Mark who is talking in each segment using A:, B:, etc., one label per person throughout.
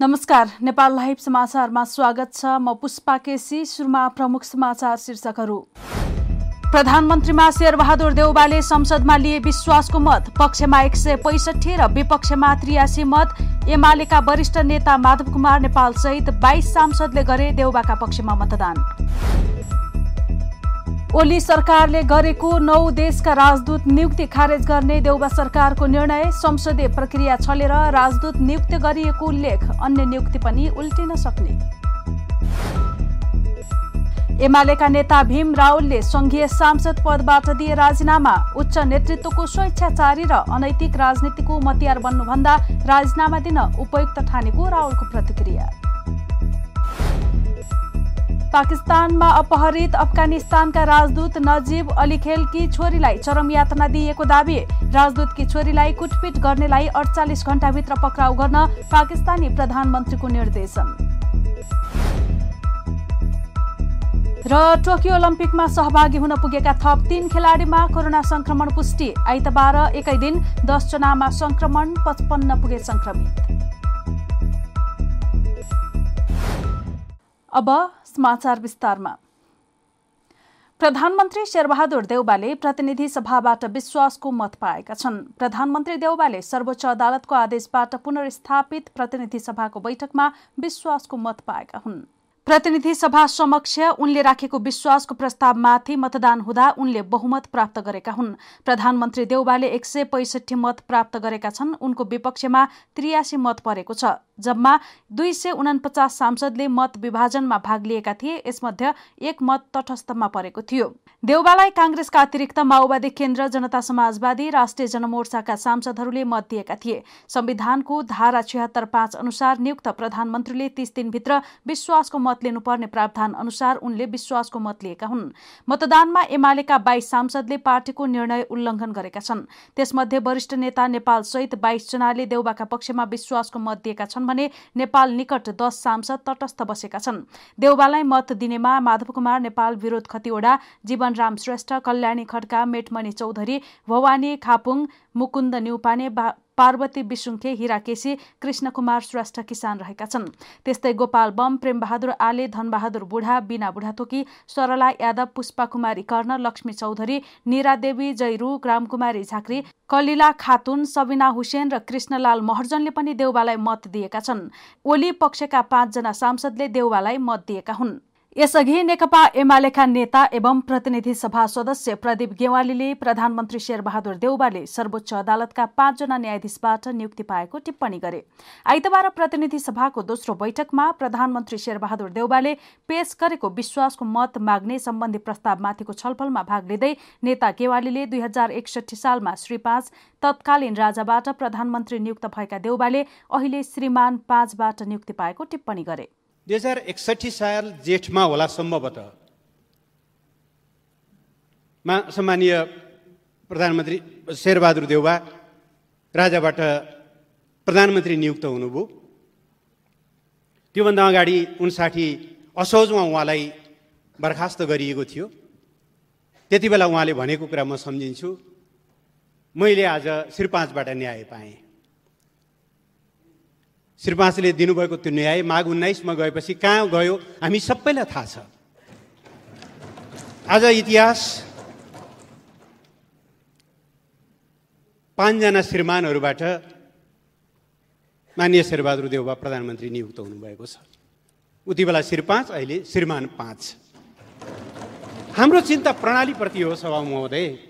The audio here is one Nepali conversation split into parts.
A: नमस्कार नेपाल लाइभ समाचारमा स्वागत छ। म पुष्पा केसी सुरुमा प्रमुख समाचार शीर्षकहरू। प्रधानमन्त्रीमा शेरबहादुर देउबाले संसदमा लिए विश्वासको मत। पक्षमा एक सय पैसठी र विपक्षमा त्रियासी मत। एमालेका वरिष्ठ नेता माधव कुमार नेपाल सहित बाइस सांसदले गरे देउबाका पक्षमा मतदान। ओली सरकारले गरेको नौ देशका राजदूत नियुक्ति खारेज गर्ने देउबा सरकारको निर्णय। संसदीय प्रक्रिया छलेर राजदूत नियुक्त गरिएको उल्लेख अन्य नियुक्ति पनि उल्टिन सक्ने। एमालेका नेता भीम रावलले संघीय सांसद पदबाट दिए राजीनामा उच्च नेतृत्वको स्वेच्छाचारी र अनैतिक राजनीतिको मतियार बन्नुभन्दा राजीनामा दिन उपयुक्त ठानेको रावलको प्रतिक्रिया। पाकिस्तानमा अपहरित अफगानिस्तानका राजदूत नजिब अलीखेलकी छोरीलाई चरम यातना दिइएको दावी। राजदूतकी छोरीलाई कुटपिट गर्नेलाई अडचालिस घण्टाभित्र पक्राउ गर्न पाकिस्तानी प्रधानमन्त्रीको निर्देशन। र टोकियो ओलम्पिकमा सहभागी हुन पुगेका थप तीन खेलाडीमा कोरोना संक्रमण पुष्टि। आइतबार एकै दिन दसजनामा संक्रमण पचपन्न पुगे संक्रमित अब समाचार विस्तारमा। प्रधानमन्त्री शेरबहादुर देउबाले प्रतिनिधि सभाबाट विश्वासको मत पाएका छन्। प्रधानमन्त्री देउबाले सर्वोच्च अदालतको आदेशबाट पुनर्स्थापित प्रतिनिधि सभाको बैठकमा विश्वासको मत पाएका हुन्। प्रतिनिधि सभा समक्ष उनले राखेको विश्वासको प्रस्तावमाथि मतदान हुँदा उनले बहुमत प्राप्त गरेका हुन्। प्रधानमन्त्री देउबाले एक सय पैसठी मत प्राप्त गरेका छन्। उनको विपक्षमा त्रियासी मत परेको छ। जम्मा दुई सय उनापचास सांसदले मत विभाजनमा भाग लिएका थिए यसमध्ये एक मत तटस्थमा परेको थियो। देउबालाई काङ्ग्रेसका अतिरिक्त माओवादी केन्द्र जनता समाजवादी राष्ट्रिय जनमोर्चाका सांसदहरूले मत दिएका थिए। संविधानको धारा छिहत्तर पाँच अनुसार नियुक्त प्रधानमन्त्रीले तीस दिनभित्र विश्वासको मत लिनुपर्ने प्रावधान अनुसार उनले विश्वासको मत लिएका हुन्। मतदानमा एमालेका बाइस सांसदले पार्टीको निर्णय उल्लङ्घन गरेका छन्। त्यसमध्ये वरिष्ठ नेता नेपाल सहित बाइस जनाले देउबाका पक्षमा विश्वासको मत दिएका छन्। भने नेपाल निकट दस सांसद तटस्थ बसेका छन्। देउबालाई मत दिनेमा माधव कुमार नेपाल विरोध खतिवडा जीवनराम श्रेष्ठ कल्याणी खड्का मेटमणि चौधरी भवानी खापुङ मुकुन्द न्युपाने पार्वती विसुङ्खे हिरा केसी कृष्ण कुमार श्रेष्ठ किसान रहेका छन्। त्यस्तै गोपाल बम प्रेमबहादुर आले धनबहादुर बुढा बिना बुढाथोकी सरला यादव पुष्पा कुमारी कर्ण लक्ष्मी चौधरी निरा देवी जयरू रामकुमारी झाँक्री कलिला खातुन सबिना हुसेन र कृष्णलाल महर्जनले पनि देउबालाई मत दिएका छन्। ओली पक्षका पाँचजना सांसदले देउबालाई मत दिएका हुन्। यसअघि नेकपा एमालेका नेता एवं प्रतिनिधि सभा सदस्य प्रदीप गेवालीले प्रधानमन्त्री शेरबहादुर देउबाले सर्वोच्च अदालतका पाँचजना न्यायाधीशबाट नियुक्ति पाएको टिप्पणी गरे। आइतबार प्रतिनिधि सभाको दोस्रो बैठकमा प्रधानमन्त्री शेरबहादुर देउबाले पेश गरेको विश्वासको मत माग्ने सम्बन्धी प्रस्तावमाथिको छलफलमा भाग लिँदै नेता गेवालीले दुई हजार एकसठी सालमा श्री पाँच तत्कालीन राजाबाट प्रधानमन्त्री नियुक्त भएका देउबाले अहिले श्रीमान पाँचबाट नियुक्ति पाएको टिप्पणी गरे।
B: दुई हजार एकसठी साल जेठमा होला सम्भवतः। मा सम्मानीय प्रधानमन्त्री शेरबहादुर देउबा राजाबाट प्रधानमन्त्री नियुक्त हुनुभयो। त्योभन्दा अगाडि उन्साठी असोजमा उहाँलाई बर्खास्त गरिएको थियो। त्यति बेला उहाँले भनेको कुरा म सम्झिन्छु। मैले आज श्री पाँचबाट न्याय पाएँ। श्रीपाँचले दिनुभएको त्यो न्याय माघ उन्नाइसमा गएपछि कहाँ गयो हामी सबैलाई थाहा छ। आज इतिहास पाँचजना श्रीमानहरूबाट मान्य शेरबहादुर देउबा प्रधानमन्त्री नियुक्त हुनुभएको छ। उति बेला श्री पाँच अहिले श्रीमान पाँच। हाम्रो चिन्ता प्रणालीप्रति हो सभा महोदय।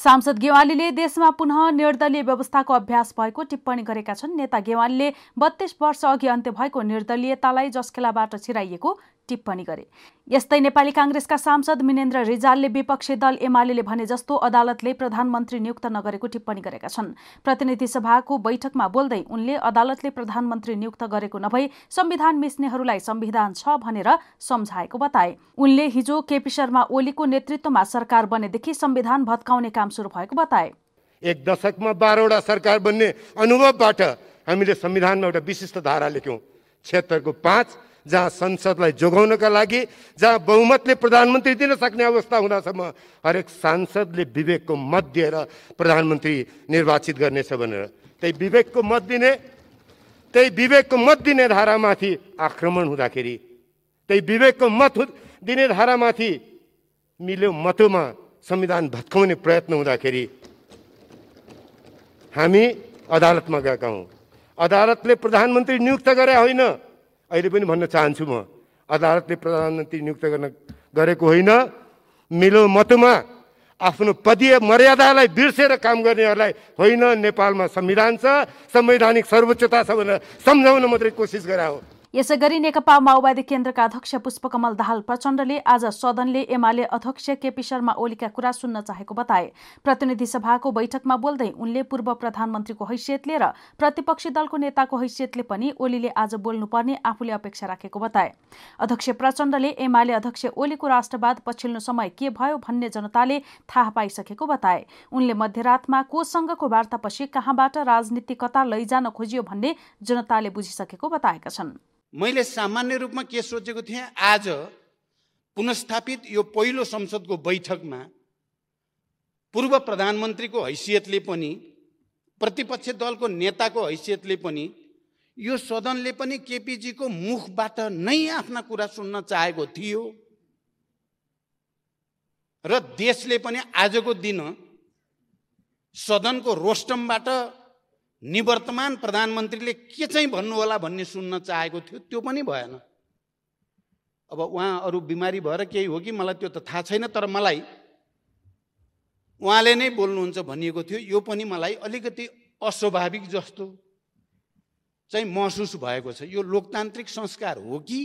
A: सांसद गेवालीले देशमा पुनः निर्दलीय व्यवस्थाको अभ्यास भएको टिप्पणी गरेका छन्। नेता गेवालीले बत्तीस वर्ष अघि अन्त्य भएको निर्दलीयतालाई जसखेलाबाट छिराइएको टिप्पणी गरे। यस्तै नेपाली काङ्ग्रेसका सांसद मिनेन्द्र रिजालले विपक्षी दल एमाले भने जस्तो अदालतले प्रधानमन्त्री नियुक्त नगरेको टिप्पणी गरेका छन्। प्रतिनिधि सभाको बैठकमा बोल्दै उनले अदालतले प्रधानमन्त्री नियुक्त गरेको नभई संविधान मिच्नेहरूलाई संविधान छ भनेर सम्झाएको बताए। उनले हिजो केपी शर्मा ओलीको नेतृत्वमा सरकार बनेदेखि संविधान भत्काउने काम सुरु भएको बताए।
C: एक दशकमा बाह्रवटा सरकार बन्ने अनुभवबाट हामीले संविधानमा एउटा विशिष्ट धारा लेख्यौँ। क्षेत्रको पाँच जहाँ संसदलाई जोगाउनका लागि जहाँ बहुमतले प्रधानमन्त्री दिन सक्ने अवस्था हुँदासम्म हरेक सांसदले विवेकको मत दिएर प्रधानमन्त्री निर्वाचित गर्नेछ भनेर। त्यही विवेकको मत दिने त्यही विवेकको मत दिने धारामाथि आक्रमण हुँदाखेरि त्यही विवेकको मत दिने धारामाथि मिल्यो मतोमा संविधान भत्काउने प्रयत्न हुँदाखेरि हामी अदालतमा गएका हौँ। अदालतले प्रधानमन्त्री नियुक्त गरे होइन। अहिले पनि भन्न चाहन्छु म अदालतले प्रधानमन्त्री नियुक्त गर्न गरेको होइन। मिलो मतमा आफ्नो पदीय मर्यादालाई बिर्सेर काम गर्नेहरूलाई होइन नेपालमा संविधान छ संवैधानिक सर्वोच्चता छ भनेर सम्झाउन मात्रै कोसिस गरा हो
A: यसै गरी नेकपा माओवादी केन्द्रका अध्यक्ष पुष्पकमल दाहाल प्रचण्डले आज सदनले एमाले अध्यक्ष केपी शर्मा ओलीका कुरा सुन्न चाहेको बताए। प्रतिनिधि सभाको बैठकमा बोल्दै उनले पूर्व प्रधानमन्त्रीको हैसियतले र प्रतिपक्षी दलको नेताको हैसियतले पनि ओलीले आज बोल्नुपर्ने आफूले अपेक्षा राखेको बताए। अध्यक्ष प्रचण्डले एमाले अध्यक्ष ओलीको राष्ट्रवाद पछिल्लो समय के भयो भन्ने जनताले थाहा पाइसकेको बताए। उनले मध्यरातमा कोसँगको वार्तापछि कहाँबाट राजनीति कता लैजान खोजियो भन्ने जनताले बुझिसकेको बताएका छन्।
B: मैले सामान्य रूपमा के सोचेको थिएँ आज पुनस्थापित यो पहिलो संसदको बैठकमा पूर्व प्रधानमन्त्रीको हैसियतले पनि प्रतिपक्ष दलको नेताको हैसियतले पनि यो सदनले पनि केपिजीको मुखबाट नै आफ्ना कुरा सुन्न चाहेको थियो। र देशले पनि आजको दिन सदनको रोस्टमबाट निवर्तमान प्रधानमन्त्रीले के चाहिँ भन्नु होला भन्ने सुन्न चाहेको थियो त्यो पनि भएन। अब उहाँ अरू बिमारी भएर केही हो कि? मलाई त्यो त थाहा छैन तर मलाई उहाँले नै बोल्नुहुन्छ भनिएको थियो। यो पनि मलाई अलिकति अस्वाभाविक जस्तो चाहिँ महसुस भएको छ। यो लोकतान्त्रिक संस्कार हो कि?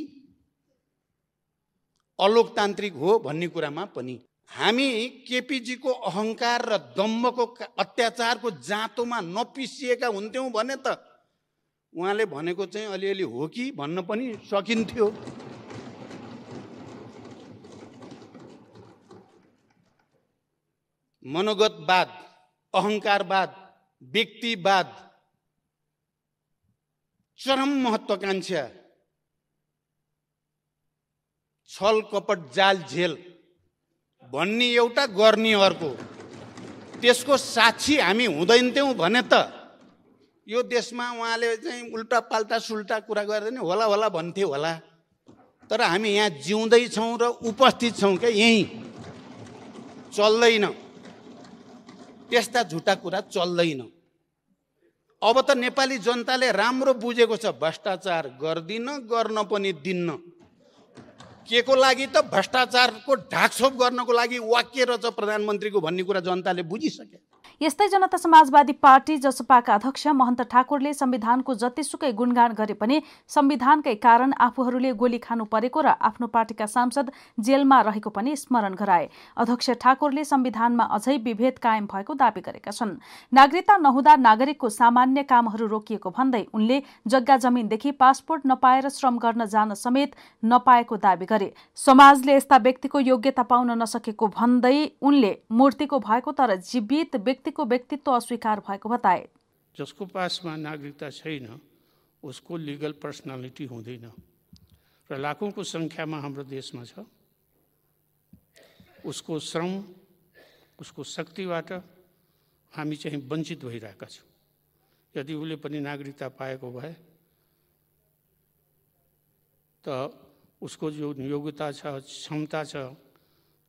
B: अलोकतान्त्रिक हो भन्ने कुरामा पनि हामी केपिजीको अहङ्कार र दम्बको अत्याचारको जाँतोमा नपिसिएका हुन्थ्यौँ भने त उहाँले भनेको चाहिँ अलिअलि हो कि भन्न पनि सकिन्थ्यो। मनोगतवाद अहङ्कारवाद व्यक्तिवाद चरम महत्वाकांक्षा छल कपट जाल झेल। भन्ने एउटा गर्ने अर्को। त्यसको साक्षी हामी हुँदैनथ्यौँ भने त यो देशमा उहाँले चाहिँ उल्टा पाल्टा सुल्टा कुरा गरेर नि होला होला भन्थ्यो होला। तर हामी यहाँ जिउँदैछौँ र उपस्थित छौँ क्या यहीँ। चल्दैन। त्यस्ता झुटा कुरा चल्दैन। अब त नेपाली जनताले राम्रो बुझेको छ भ्रष्टाचार गर्दिन गर्न पनि दिन्न। के को लागि त भ्रष्टाचारको ढाकछोप गर्नको लागि वाक्य रहेछ प्रधानमन्त्रीको भन्ने कुरा जनताले बुझिसके।
A: यस्तै जनता समाजवादी पार्टी जसपाका अध्यक्ष महन्त ठाकुरले संविधानको जतिसुकै गुणगान गरे पनि संविधानकै कारण आफूहरूले गोली खानु परेको र आफ्नो पार्टीका सांसद जेलमा रहेको पनि स्मरण गराए। अध्यक्ष ठाकुरले संविधानमा अझै विभेद कायम भएको दावी गरेका छन्। नागरिकता नहुँदा नागरिकको सामान्य कामहरू रोकिएको भन्दै उनले जग्गा जमिनदेखि पासपोर्ट नपाएर श्रम गर्न जान समेत नपाएको दावी गरे। समाजले यस्ता व्यक्तिको योग्यता पाउन नसकेको भन्दै उनले मूर्तिको भएको तर जीवित व्यक्ति व्यक्तिको व्यक्तित्व अस्वीकार भएको बताए।
D: जसको पासमा नागरिकता छैन उसको लिगल पर्सनालिटी हुँदैन। र लाखौँको सङ्ख्यामा हाम्रो देशमा छ। उसको श्रम उसको शक्तिबाट हामी चाहिँ वञ्चित भइरहेका छौँ। यदि उसले पनि नागरिकता पाएको भए त उसको जो योग्यता छ क्षमता छ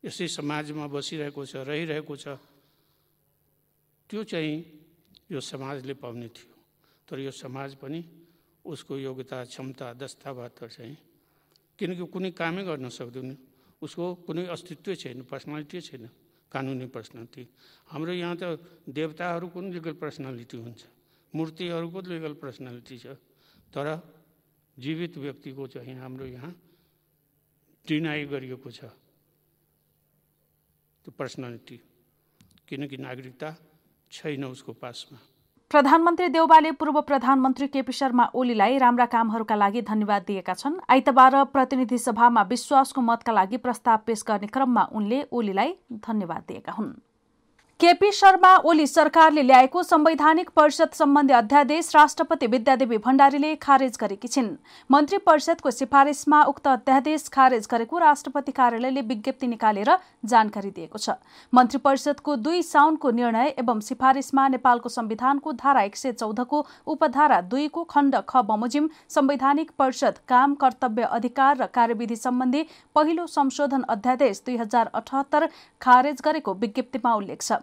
D: यसै समाजमा बसिरहेको छ रहिरहेको छ त्यो चाहिँ यो समाजले पाउने थियो। तर यो समाज पनि उसको योग्यता क्षमता दस्तावेज चाहिँ किनकि कुनै कामै गर्न सक्दैन। उसको कुनै अस्तित्व छैन पर्सनालिटी छैन कानुनी पर्सनालिटी हाम्रो यहाँ त देवताहरूको पनि लिगल पर्सनालिटी हुन्छ मूर्तिहरूको लिगल पर्सनालिटी छ। तर जीवित व्यक्तिको चाहिँ हाम्रो यहाँ डिनाइ गरिएको छ। त्यो पर्सनालिटी किनकि नागरिकता छैन उसको पासमा।
A: प्रधानमन्त्री देउबाले पूर्व प्रधानमन्त्री केपी शर्मा ओलीलाई राम्रा कामहरूका लागि धन्यवाद दिएका छन्। आइतबार प्रतिनिधि सभामा विश्वासको मतका लागि प्रस्ताव पेश गर्ने क्रममा उनले ओलीलाई धन्यवाद दिएका हुन्। केपी शर्मा ओली सरकारले ल्याएको संवैधानिक परिषद सम्बन्धी अध्यादेश राष्ट्रपति विद्यादेवी भण्डारीले खारेज गरेकी छिन्। मन्त्री परिषदको सिफारिसमा उक्त अध्यादेश खारेज गरेको राष्ट्रपति कार्यालयले विज्ञप्ति निकालेर जानकारी दिएको छ। मन्त्री परिषदको दुई साउनको निर्णय एवं सिफारिसमा नेपालको संविधानको धारा एक सय चौधको उपधारा दुईको खण्ड ख बमोजिम संवैधानिक परिषद काम कर्तव्य अधिकार र कार्यविधि सम्बन्धी पहिलो संशोधन अध्यादेश दुई हजार अठहत्तर खारेज गरेको विज्ञप्तिमा उल्लेख छ।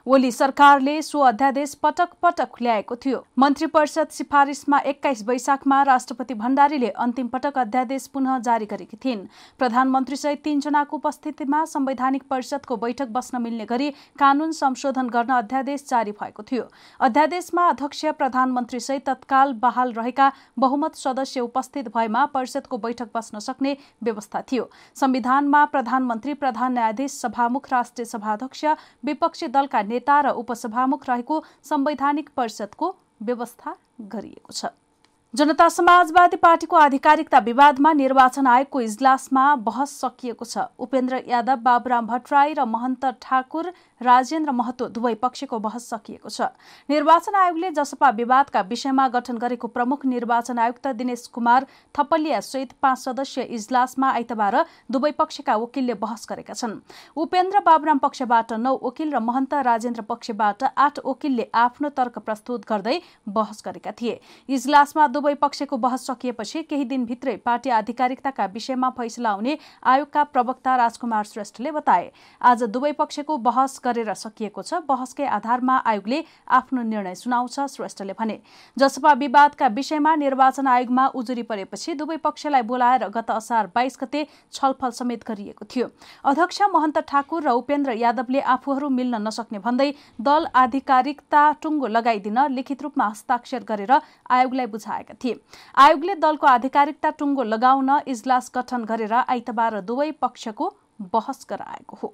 A: ओली सरकारले सो अध्यादेश पटक पटक ल्याएको थियो। मन्त्री परिषद सिफारिसमा एक्काइस वैशाखमा राष्ट्रपति भण्डारीले अन्तिम पटक अध्यादेश पुनः जारी गरेकी थिइन्। प्रधानमन्त्री सहित तीनजनाको उपस्थितिमा संवैधानिक परिषदको बैठक बस्न मिल्ने गरी कानून संशोधन गर्न अध्यादेश जारी भएको थियो। अध्यादेशमा अध्यक्ष प्रधानमन्त्री सहित तत्काल बहाल रहेका बहुमत सदस्य उपस्थित भएमा परिषदको बैठक बस्न सक्ने व्यवस्था थियो। संविधानमा प्रधानमन्त्री प्रधान न्यायाधीश सभामुख राष्ट्रिय सभाध्यक्ष विपक्षी दलका नेता र उपसभामुख रहेको संवैधानिक परिषदको व्यवस्था गरिएको छ। जनता समाजवादी पार्टीको आधिकारिकता विवादमा निर्वाचन आयोगको इजलासमा बहस सकिएको छ। उपेन्द्र यादव बाबुराम भट्टराई र महन्त ठाकुर राजेन्द्र महतो दुवै पक्षको बहस सकिएको छ। निर्वाचन आयोगले जसपा विवादका विषयमा गठन गरेको प्रमुख निर्वाचन आयुक्त दिनेश कुमार थपलिया सहित पाँच सदस्यीय इजलासमा आइतबार दुवै पक्षका वकिलले बहस गरेका छन्। उपेन्द्र बाबुराम पक्षबाट नौ वकिल र महन्त राजेन्द्र पक्षबाट आठ वकिलले आफ्नो तर्क प्रस्तुत गर्दै बहस गरेका थिए। इजलासमा दुवै पक्षको बहस सकिएपछि केही दिनभित्रै पार्टी आधिकारिकताका विषयमा फैसला आउने आयोगका प्रवक्ता राजकुमार श्रेष्ठले बताए। आज दुवै पक्षको बहस गरेर सकिएको छ। बहसकै आधारमा आयोगले आफ्नो निर्णय सुनाउँछ श्रेष्ठले भने। जसपा विवादका विषयमा निर्वाचन आयोगमा उजुरी परेपछि दुवै पक्षलाई बोलाएर गत असार बाइस गते छलफल समेत गरिएको थियो। अध्यक्ष महन्त ठाकुर र उपेन्द्र यादवले आफूहरू मिल्न नसक्ने भन्दै दल आधिकारिकता टुङ्गो लगाइदिन लिखित रूपमा हस्ताक्षर गरेर आयोगलाई बुझाएका थिए। आयोगले दलको आधिकारिकता टुङ्गो लगाउन इजलास गठन गरेर आइतबार दुवै पक्षको बहस गराएको हो।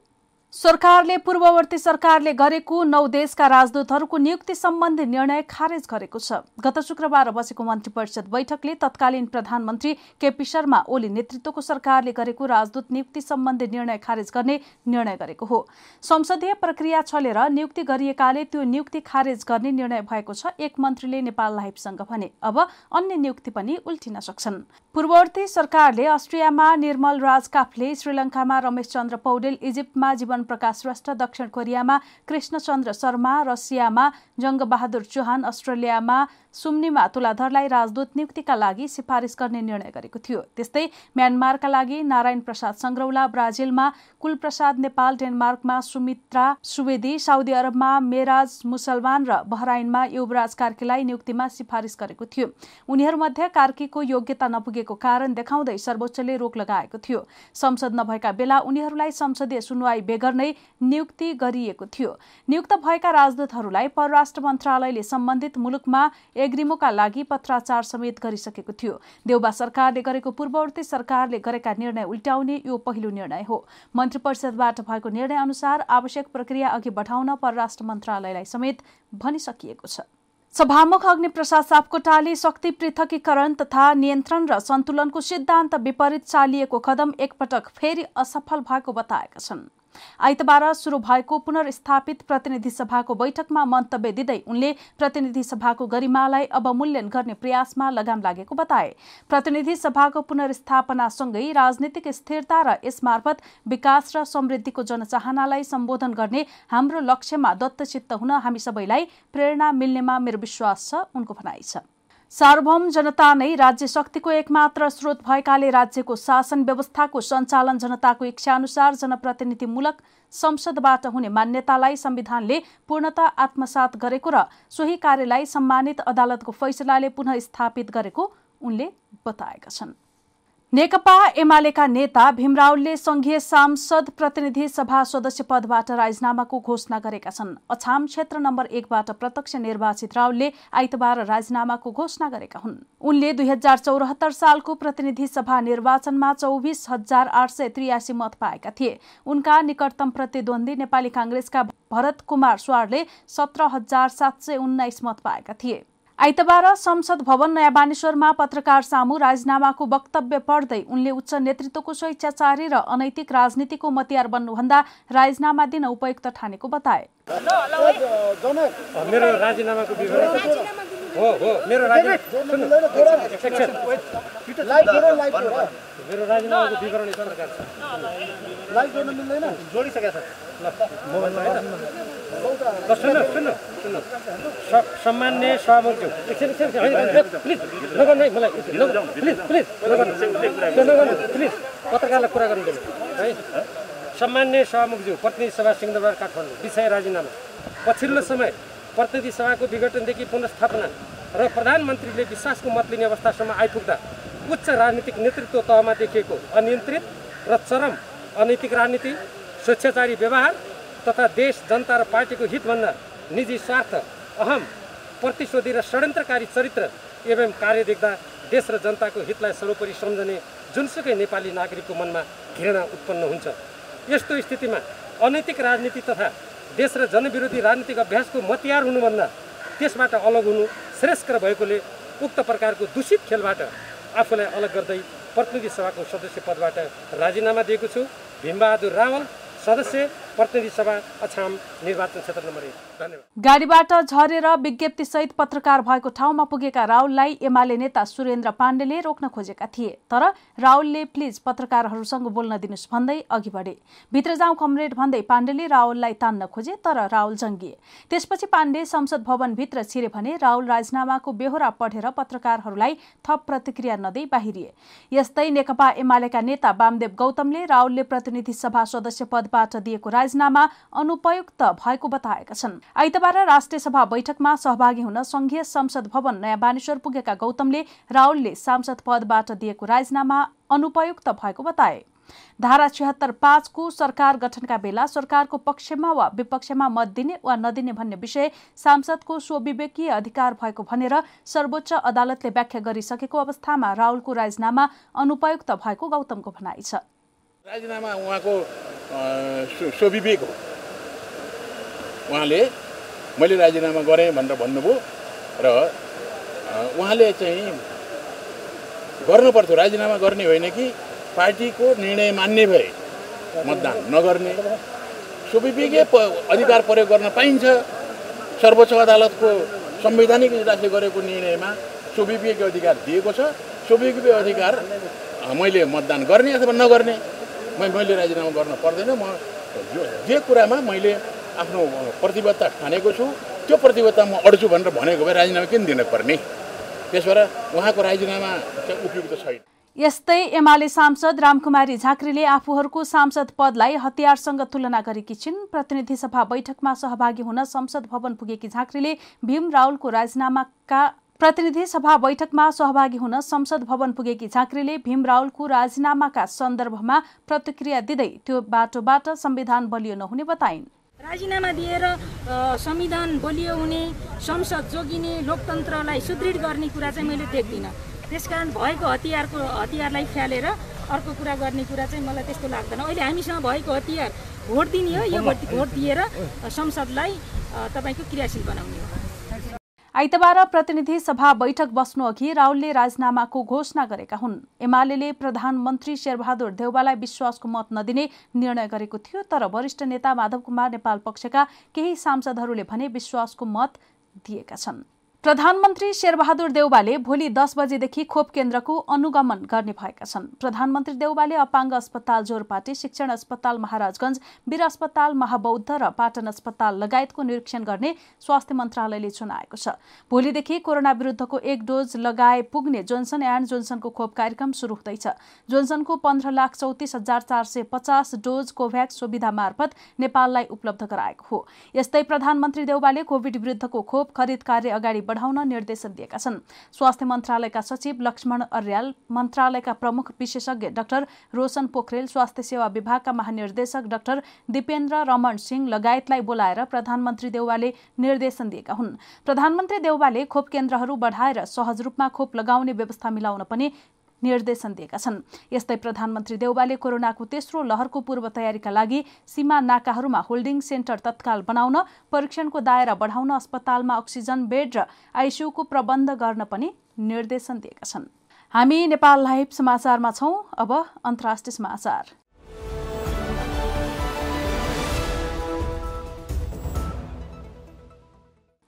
A: सरकारले पूर्ववर्ती सरकारले गरेको नौ देशका राजदूतहरूको नियुक्ति सम्बन्धी निर्णय खारेज गरेको छ। गत शुक्रबार बसेको मन्त्री परिषद बैठकले तत्कालीन प्रधानमन्त्री केपी शर्मा ओली नेतृत्वको सरकारले गरेको राजदूत नियुक्ति सम्बन्धी निर्णय खारेज गर्ने निर्णय गरेको हो। संसदीय प्रक्रिया चलेर नियुक्ति गरिएकाले त्यो नियुक्ति खारेज गर्ने निर्णय भएको छ एक मन्त्रीले नेपाल लाइफसँग भने। अब अन्य नियुक्ति पनि उल्टिन सक्छन्। पूर्ववर्ती सरकारले अस्ट्रियामा निर्मल राज काफले श्रीलङ्कामा रमेश चन्द्र पौडेल इजिप्टमा जीवन प्रकाश श्रेष्ठ दक्षिण कोरियामा कृष्णचन्द्र शर्मा रसियामा जङ्गबहादुर चौहान अस्ट्रेलियामा सुम्निमा तुलाधरलाई राजदूत नियुक्तिका लागि सिफारिस गर्ने निर्णय गरेको थियो। त्यस्तै म्यानमारका लागि नारायण प्रसाद संग्रौला ब्राजिलमा कुलप्रसाद नेपाल डेनमार्कमा सुमित्रा सुवेदी साउदी अरबमा मेराज मुसलमान र बहराइनमा युवराज कार्कीलाई नियुक्तिमा सिफारिस गरेको थियो। उनीहरूमध्ये कार्कीको योग्यता नपुगेको कारण देखाउँदै सर्वोच्चले रोक लगाएको थियो। संसद नभएका बेला उनीहरूलाई संसदीय सुनवाई बेगर नै नियुक्ति गरिएको थियो। नियुक्त भएका राजदूतहरूलाई परराष्ट्र मन्त्रालयले सम्बन्धित मुलुकमा एग्रिमोका लागि पत्राचार समेत गरिसकेको थियो। देउबा सरकारले गरेको पूर्ववर्ती सरकारले गरेका निर्णय उल्ट्याउने यो पहिलो निर्णय हो। मन्त्री परिषदबाट भएको निर्णय अनुसार आवश्यक प्रक्रिया अघि बढाउन परराष्ट्र मन्त्रालयलाई समेत भनिसकिएको छ। सभामुख अग्निप्रसाद सापकोटाले शक्ति पृथकीकरण तथा नियन्त्रण र सन्तुलनको सिद्धान्त विपरीत चालिएको कदम एकपटक फेरि असफल भएको बताएका छन्। आइतबार शुरू भएको पुनर्स्थापित प्रतिनिधि सभाको बैठकमा मन्तव्य दिँदै उनले प्रतिनिधि सभाको गरिमालाई अवमूल्यन गर्ने प्रयासमा लगाम लागेको बताए। प्रतिनिधि सभाको पुनर्स्थापनासँगै राजनीतिक स्थिरता र यसमार्फत विकास र समृद्धिको जनचाहनालाई सम्बोधन गर्ने हाम्रो लक्ष्यमा दत्तचित्त हुन हामी सबैलाई प्रेरणा मिल्नेमा मेरो विश्वास छ उनको भनाइ छ। सार्वभौम जनता नै राज्य शक्तिको एकमात्र स्रोत भएकाले राज्यको शासन व्यवस्थाको सञ्चालन जनताको इच्छाअनुसार जनप्रतिनिधिमूलक संसदबाट हुने मान्यतालाई संविधानले पूर्णता आत्मसात गरेको र सोही कार्यलाई सम्मानित अदालतको फैसलाले पुनः स्थापित गरेको उनले बताएका छन्। नेकपा एमालेका नेता भीमरावले संघीय सांसद प्रतिनिधि सभा सदस्य पदबाट राजीनामाको घोषणा गरेका छन्। अछाम क्षेत्र नम्बर एकबाट प्रत्यक्ष निर्वाचित रावलले आइतबार राजीनामाको घोषणा गरेका हुन्। उनले दुई हजार चौरात्तर सालको प्रतिनिधि सभा निर्वाचनमा चौबिस हजार आठ सय त्रियासी मत पाएका थिए। उनका निकटतम प्रतिद्वन्दी नेपाली काङ्ग्रेसका भरत कुमार स्वारले सत्र हजार सात सय उन्नाइस मत पाएका थिए। आइतबार संसद भवन नयाँ बानेश्वरमा पत्रकार सामु राजीनामाको वक्तव्य पढ्दै उनले उच्च नेतृत्वको स्वेच्छाचारी र अनैतिक राजनीतिको मतियार बन्नुभन्दा राजीनामा दिन उपयुक्त ठानेको बताए।
E: मेरो राजीनामाको हो हो मेरो राजीनामाको विवरण प्रकार छ लाइभ जोड्न मिल्दैन जोडिसकेको छ सुन्नु सुन्नु सुन्नु सम्मान्य सभामुखज्यू एकछिन एकछिन प्लिज नगर्नु है मलाई प्लिज प्लिज नगर्नु नगर्नु प्लिज पत्रकारलाई कुरा गर्नु है सम्मान्य सभामुखज्यू प्रतिनिधि सभा सिंहदरबार काठमाडौँ विषय राजीनामा पछिल्लो समय प्रतिनिधि सभाको विघटनदेखि पुनस्थापना र प्रधानमन्त्रीले विश्वासको मत लिने अवस्थासम्म आइपुग्दा उच्च राजनीतिक नेतृत्व तहमा देखिएको अनियन्त्रित र चरम अनैतिक राजनीति स्वेच्छाचारी व्यवहार तथा देश जनता र पार्टीको हितभन्दा निजी स्वार्थ अहम प्रतिशोधी र षड्यन्त्रकारी चरित्र एवं कार्य देख्दा देश र जनताको हितलाई सर्वोपरि सम्झने जुनसुकै नेपाली नागरिकको मनमा घृणा उत्पन्न हुन्छ। यस्तो स्थितिमा अनैतिक राजनीति तथा देश र जनविरोधी राजनीतिक अभ्यासको मतियार हुनुभन्दा त्यसबाट अलग हुनु श्रेष्ठकर भएकोले उक्त प्रकारको दूषित खेलबाट आफूलाई अलग गर्दै प्रतिनिधि सभाको सदस्य पदबाट राजीनामा दिएको छु। भीमबहादुर रावल सदस्य प्रतिनिधि सभा अछाम निर्वाचन क्षेत्र नम्बर एक।
A: गाडीबाट झरेर विज्ञप्तिसहित पत्रकार भएको ठाउँमा पुगेका राहुललाई एमाले नेता सुरेन्द्र पाण्डेले रोक्न खोजेका थिए। तर राहुलले प्लिज पत्रकारहरूसँग बोल्न दिनुहोस् भन्दै अघि बढे। भित्र जाउँ कमरेड भन्दै पाण्डेले राहुललाई तान्न खोजे तर राहुल जङ्गिए। त्यसपछि पाण्डे संसद भवनभित्र छिरे भने राहुल राजीनामाको बेहोरा पढेर पत्रकारहरूलाई थप प्रतिक्रिया नदै बाहिरिए। यस्तै नेकपा एमालेका नेता वामदेव गौतमले राहुलले प्रतिनिधि सभा सदस्य पदबाट दिएको राजीनामा अनुपयुक्त भएको बताएका छन्। आइतबार राष्ट्रिय सभा बैठकमा सहभागी हुन संघीय संसद भवन नयाँ बानेश्वर पुगेका गौतमले राहुलले सांसद पदबाट दिएको राजीनामा अनुपयुक्त भएको बताए। धारा छिहत्तर पाँचको सरकार गठनका बेला सरकारको पक्षमा वा विपक्षमा मत दिने वा नदिने भन्ने विषय सांसदको स्वविवेकीय अधिकार भएको भनेर सर्वोच्च अदालतले व्याख्या गरिसकेको अवस्थामा राहुलको राजीनामा अनुपयुक्त भएको गौतमको भनाइ छ।
F: राजीनामा उहाँको स्वविवेक हो। उहाँले मैले राजीनामा गरेँ भनेर भन्नुभयो र उहाँले चाहिँ गर्नुपर्थ्यो राजीनामा गर्ने होइन कि पार्टीको निर्णय मान्ने भए मतदान नगर्ने। स्वविवेकीय अधिकार प्रयोग गर्न पाइन्छ। सर्वोच्च अदालतको संवैधानिक इजलासले गरेको निर्णयमा स्वविवेकीय अधिकार दिएको छ। स्वविवेकीय अधिकार मैले मतदान गर्ने अथवा नगर्ने। मैले राजीनामा गर्न पर्दैन। म जे कुरामा मैले आफ्नो प्रतिबद्धता ठानेको छु त्यो प्रतिबद्धता म अड्छु भनेर भनेको भए राजीनामा किन दिनुपर्ने त्यस भएर उहाँको राजीनामा उपयुक्त छैन।
A: यस्तै एमाले सांसद रामकुमारी झाँक्रीले आफूहरूको सांसद पदलाई हतियारसँग तुलना गरेकी छिन्। प्रतिनिधि सभा बैठकमा सहभागी हुन संसद भवन पुगेकी झाँक्रीले भीम रावलको राजीनामाका प्रतिनिधि सभा बैठकमा सहभागी हुन संसद भवन पुगेकी झाँक्रीले भीम रावलको राजीनामाका सन्दर्भमा प्रतिक्रिया दिँदै त्यो बाटोबाट संविधान बलियो नहुने बताइन्।
G: राजीनामा दिएर संविधान बलियो हुने संसद जोगिने लोकतन्त्रलाई सुदृढ गर्ने कुरा चाहिँ मैले देख्दिनँ। त्यसकारण भएको हतियारको हतियारलाई फ्यालेर अर्को कुरा गर्ने कुरा चाहिँ मलाई त्यस्तो लाग्दैन। अहिले हामीसँग भएको हतियार भोट दिने हो यो भोट दिएर संसदलाई तपाईँको क्रियाशील बनाउने हो।
A: आइतबार प्रतिनिधि सभा बैठक बस्नु अघि राहुलले राजीनामाको घोषणा गरेका हुन्। एमाले प्रधानमन्त्री शेरबहादुर देउवालाई विश्वासको मत नदिने निर्णय गरेको थियो तर वरिष्ठ नेता माधव कुमार नेपाल पक्षका केही सांसदहरूले भने विश्वासको मत दिएका छन्। प्रधानमन्त्री शेरबहादुर देउबाले भोलि दस बजेदेखि खोप केन्द्रको अनुगमन गर्ने भएका छन्। प्रधानमन्त्री देउबाले अपाङ्ग अस्पताल जोरपाटी शिक्षण अस्पताल महाराजगंज वीर अस्पताल महाबौद्ध र पाटन अस्पताल लगायतको निरीक्षण गर्ने स्वास्थ्य मन्त्रालयले चुनाएको छ। भोलिदेखि कोरोना विरुद्धको एक डोज लगाए पुग्ने जोन्सन एन्ड जोन्सनको खोप कार्यक्रम शुरू हुँदैछ। जोन्सनको पन्ध्र लाख चौतिस हजार चार सय पचास डोज कोभ्याक्स सुविधा मार्फत नेपाललाई उपलब्ध गराएको हो। यस्तै प्रधानमन्त्री देउबाले कोविड विरुद्धको खोप खरिद कार्य अगाडि बढाउन निर्देशन दिएका छन्। स्वास्थ्य मन्त्रालयका सचिव लक्ष्मण अर्याल मन्त्रालयका प्रमुख विशेषज्ञ डाक्टर रोशन पोखरेल स्वास्थ्य सेवा विभागका महानिर्देशक डाक्टर दिपेन्द्र रमण सिंह लगायतलाई बोलाएर प्रधानमन्त्री देउवाले निर्देशन दिएका हुन्। प्रधानमन्त्री देउवाले खोप केन्द्रहरू बढाएर सहज रूपमा खोप लगाउने व्यवस्था मिलाउन पनि निर्देशन दिएका छन्। यस्तै प्रधानमन्त्री देउबाले कोरोनाको तेस्रो लहरको पूर्व तयारीका लागि सीमा नाकाहरूमा होल्डिङ सेन्टर तत्काल बनाउन परीक्षणको दायरा बढाउन अस्पतालमा अक्सिजन बेड र आइसियुको प्रबन्ध गर्न पनि निर्देशन दिएका छन्। हामी नेपाल लाइभ समाचारमा छौँ। अब अन्तर्राष्ट्रिय समाचार।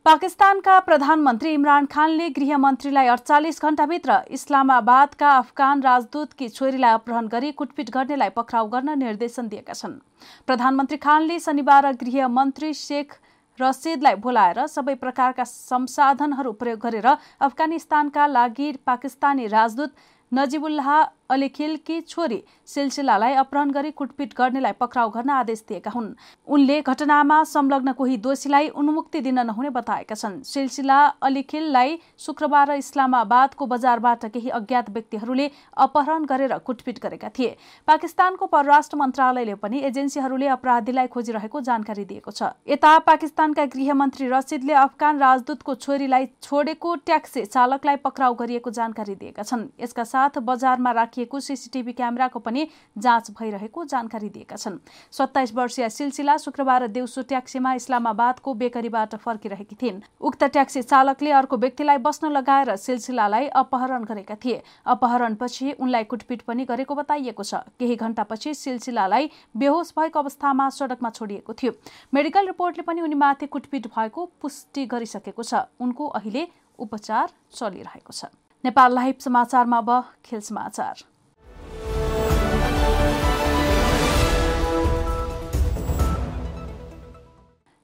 A: पाकिस्तानका प्रधानमन्त्री इमरान खानले गृहमन्त्रीलाई अडचालिस घण्टाभित्र इस्लामाबादका अफगान राजदूतकी छोरीलाई अपहरण गरी कुटपिट गर्नेलाई पक्राउ गर्न निर्देशन दिएका छन्। प्रधानमन्त्री खानले शनिबार गृहमन्त्री शेख रसिदलाई बोलाएर सबै प्रकारका संसाधनहरू प्रयोग गरेर अफगानिस्तानका लागि पाकिस्तानी राजदूत नजिबुल्लाह अलिखिलकी छोरी सिलसिलालाई अपहरण गरी कुटपिट गर्नेलाई पक्राउ गर्न आदेश दिएका हुन्। उनले घटनामा संलग्न कोही दोषीलाई उन्मुक्ति दिन नहुने बताएका छन्। सिलसिला अलिखिललाई शुक्रबार इस्लामाबादको बजारबाट केही अज्ञात व्यक्तिहरूले अपहरण गरेर कुटपिट गरेका थिए। पाकिस्तानको परराष्ट्र मन्त्रालयले पनि एजेन्सीहरूले अपराधीलाई खोजिरहेको जानकारी दिएको छ। यता पाकिस्तानका गृहमन्त्री रसिदले अफगान राजदूतको छोरीलाई छोडेको ट्याक्सी चालकलाई पक्राउ गरिएको जानकारी दिएका छन्। यसका साथ बजारमा राखिएको राखिएको सिसिटिभी क्यामेराको पनि जाँच भइरहेको जानकारी दिएका छन्। सत्ताइस वर्षीय सिलसिला शुक्रबार देउसो ट्याक्सीमा इस्लामाबादको बेकरीबाट फर्किरहेकी थिइन्। उक्त ट्याक्सी चालकले अर्को व्यक्तिलाई बस्न लगाएर सिलसिलालाई अपहरण गरेका थिए। अपहरणपछि उनलाई कुटपिट पनि गरेको बताइएको छ। केही घण्टापछि सिलसिलालाई बेहोस भएको अवस्थामा सड़कमा छोडिएको थियो। मेडिकल रिपोर्टले पनि उनीमाथि कुटपिट भएको पुष्टि गरिसकेको छ। उनको अहिले उपचार चलिरहेको छ। नेपाल लाइभ समाचारमा अब खेल समाचार।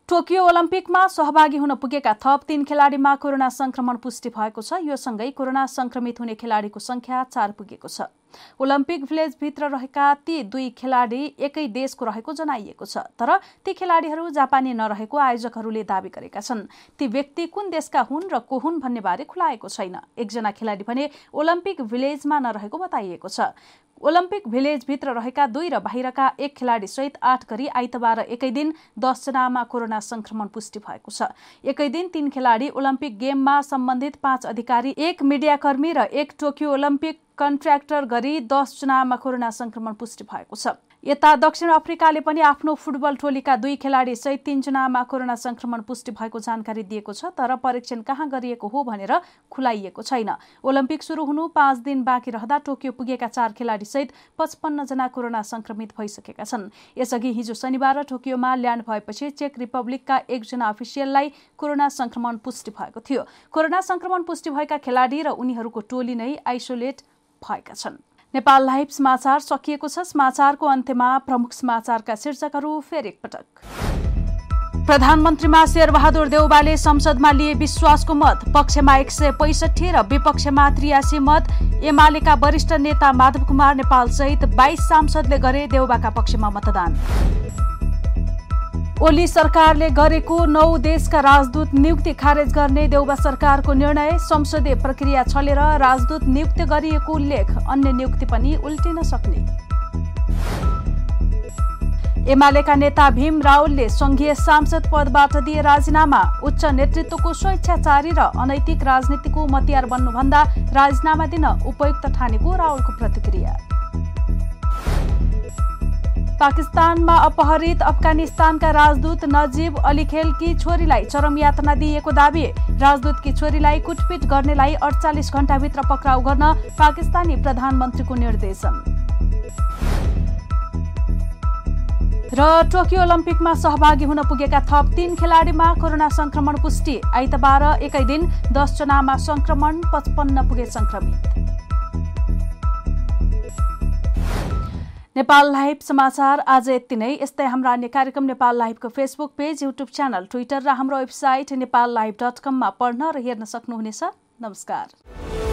A: टोकियो ओलम्पिकमा सहभागी हुन पुगेका थप तीन खेलाडीमा कोरोना संक्रमण पुष्टि भएको छ। यो सँगै कोरोना संक्रमित हुने खेलाडीको संख्या चार पुगेको छ। ओलम्पिक भिलेजभित्र रहेका ती दुई खेलाडी एकै देशको रहेको जनाइएको छ। तर ती खेलाडीहरू जापानी नरहेको आयोजकहरूले दावी गरेका छन्। ती व्यक्ति कुन देशका हुन् र को हुन् भन्ने बारे खुलाएको छैन। एकजना खेलाडी भने ओलम्पिक भिलेजमा नरहेको बताइएको छ। ओलम्पिक भिलेजभित्र रहेका दुई र बाहिरका एक खेलाडी सहित आठ गरी आइतबार एकै दिन दसजनामा कोरोना संक्रमण पुष्टि भएको छ। एकै दिन तीन खेलाडी ओलम्पिक गेममा सम्बन्धित पाँच अधिकारी एक मिडियाकर्मी र एक टोकियो ओलम्पिक कन्ट्र्याक्टर गरी दसजनामा कोरोना संक्रमण पुष्टि भएको छ। यता दक्षिण अफ्रिकाले पनि आफ्नो फुटबल टोलीका दुई खेलाडी सहित तीनजनामा कोरोना संक्रमण पुष्टि भएको जानकारी दिएको छ तर परीक्षण कहाँ गरिएको हो भनेर खुलाइएको छैन। ओलम्पिक सुरु हुनु पाँच दिन बाँकी रहँदा टोकियो पुगेका चार खेलाडी सहित पचपन्नजना कोरोना संक्रमित भइसकेका छन्। यसअघि हिजो शनिबार टोकियोमा ल्यान्ड भएपछि चेक रिपब्लिकका एकजना अफिसियललाई कोरोना संक्रमण पुष्टि भएको थियो। कोरोना संक्रमण पुष्टि भएका खेलाडी र उनीहरूको टोली नै आइसोलेट भएका छन्। नेपाल लाइभ समाचार सकिएको छ। समाचारको अन्त्यमा प्रमुख समाचारका शीर्षकहरू फेरि एकपटक। प्रधानमन्त्रीमा शेरबहादुर देउबाले संसदमा लिए विश्वासको मत। पक्षमा एक सय पैसठी र विपक्षमा त्रियासी मत। एमालेका वरिष्ठ नेता माधव कुमार नेपाल सहित बाइस सांसदले गरे देउबाका पक्षमा मतदान। ओली सरकारले गरेको नौ देशका राजदूत नियुक्ति खारेज गर्ने देउबा सरकारको निर्णय। संसदीय प्रक्रिया छलेर राजदूत नियुक्त गरिएको उल्लेख अन्य नियुक्ति पनि उल्टिन सक्ने। एमालेका नेता भीम रावलले संघीय सांसद पदबाट दिए राजीनामा उच्च नेतृत्वको स्वेच्छाचारी र अनैतिक राजनीतिको मतियार बन्नुभन्दा राजीनामा दिन उपयुक्त ठानेको रावलको प्रतिक्रिया। पाकिस्तानमा अपहरित अफगानिस्तानका राजदूत नजिब अलीखेलकी छोरीलाई चरम यातना दिइएको दावी। राजदूतकी छोरीलाई कुटपिट गर्नेलाई अडचालिस घण्टाभित्र पक्राउ गर्न पाकिस्तानी प्रधानमन्त्रीको निर्देशन। र टोकियो ओलम्पिकमा सहभागी हुन पुगेका थप तीन खेलाडीमा कोरोना संक्रमण पुष्टि। आइतबार एकै दिन दसजनामा संक्रमण पचपन्न पुगे संक्रमित नेपाल लाइभ समाचार आज यति नै। यस्तै हाम्रा अन्य कार्यक्रम Nepal लाइभको Facebook page YouTube channel Twitter र हाम्रो वेबसाइट नेपाल लाइभ डट कममा पढ्न र हेर्न सक्नुहुनेछ। नमस्कार।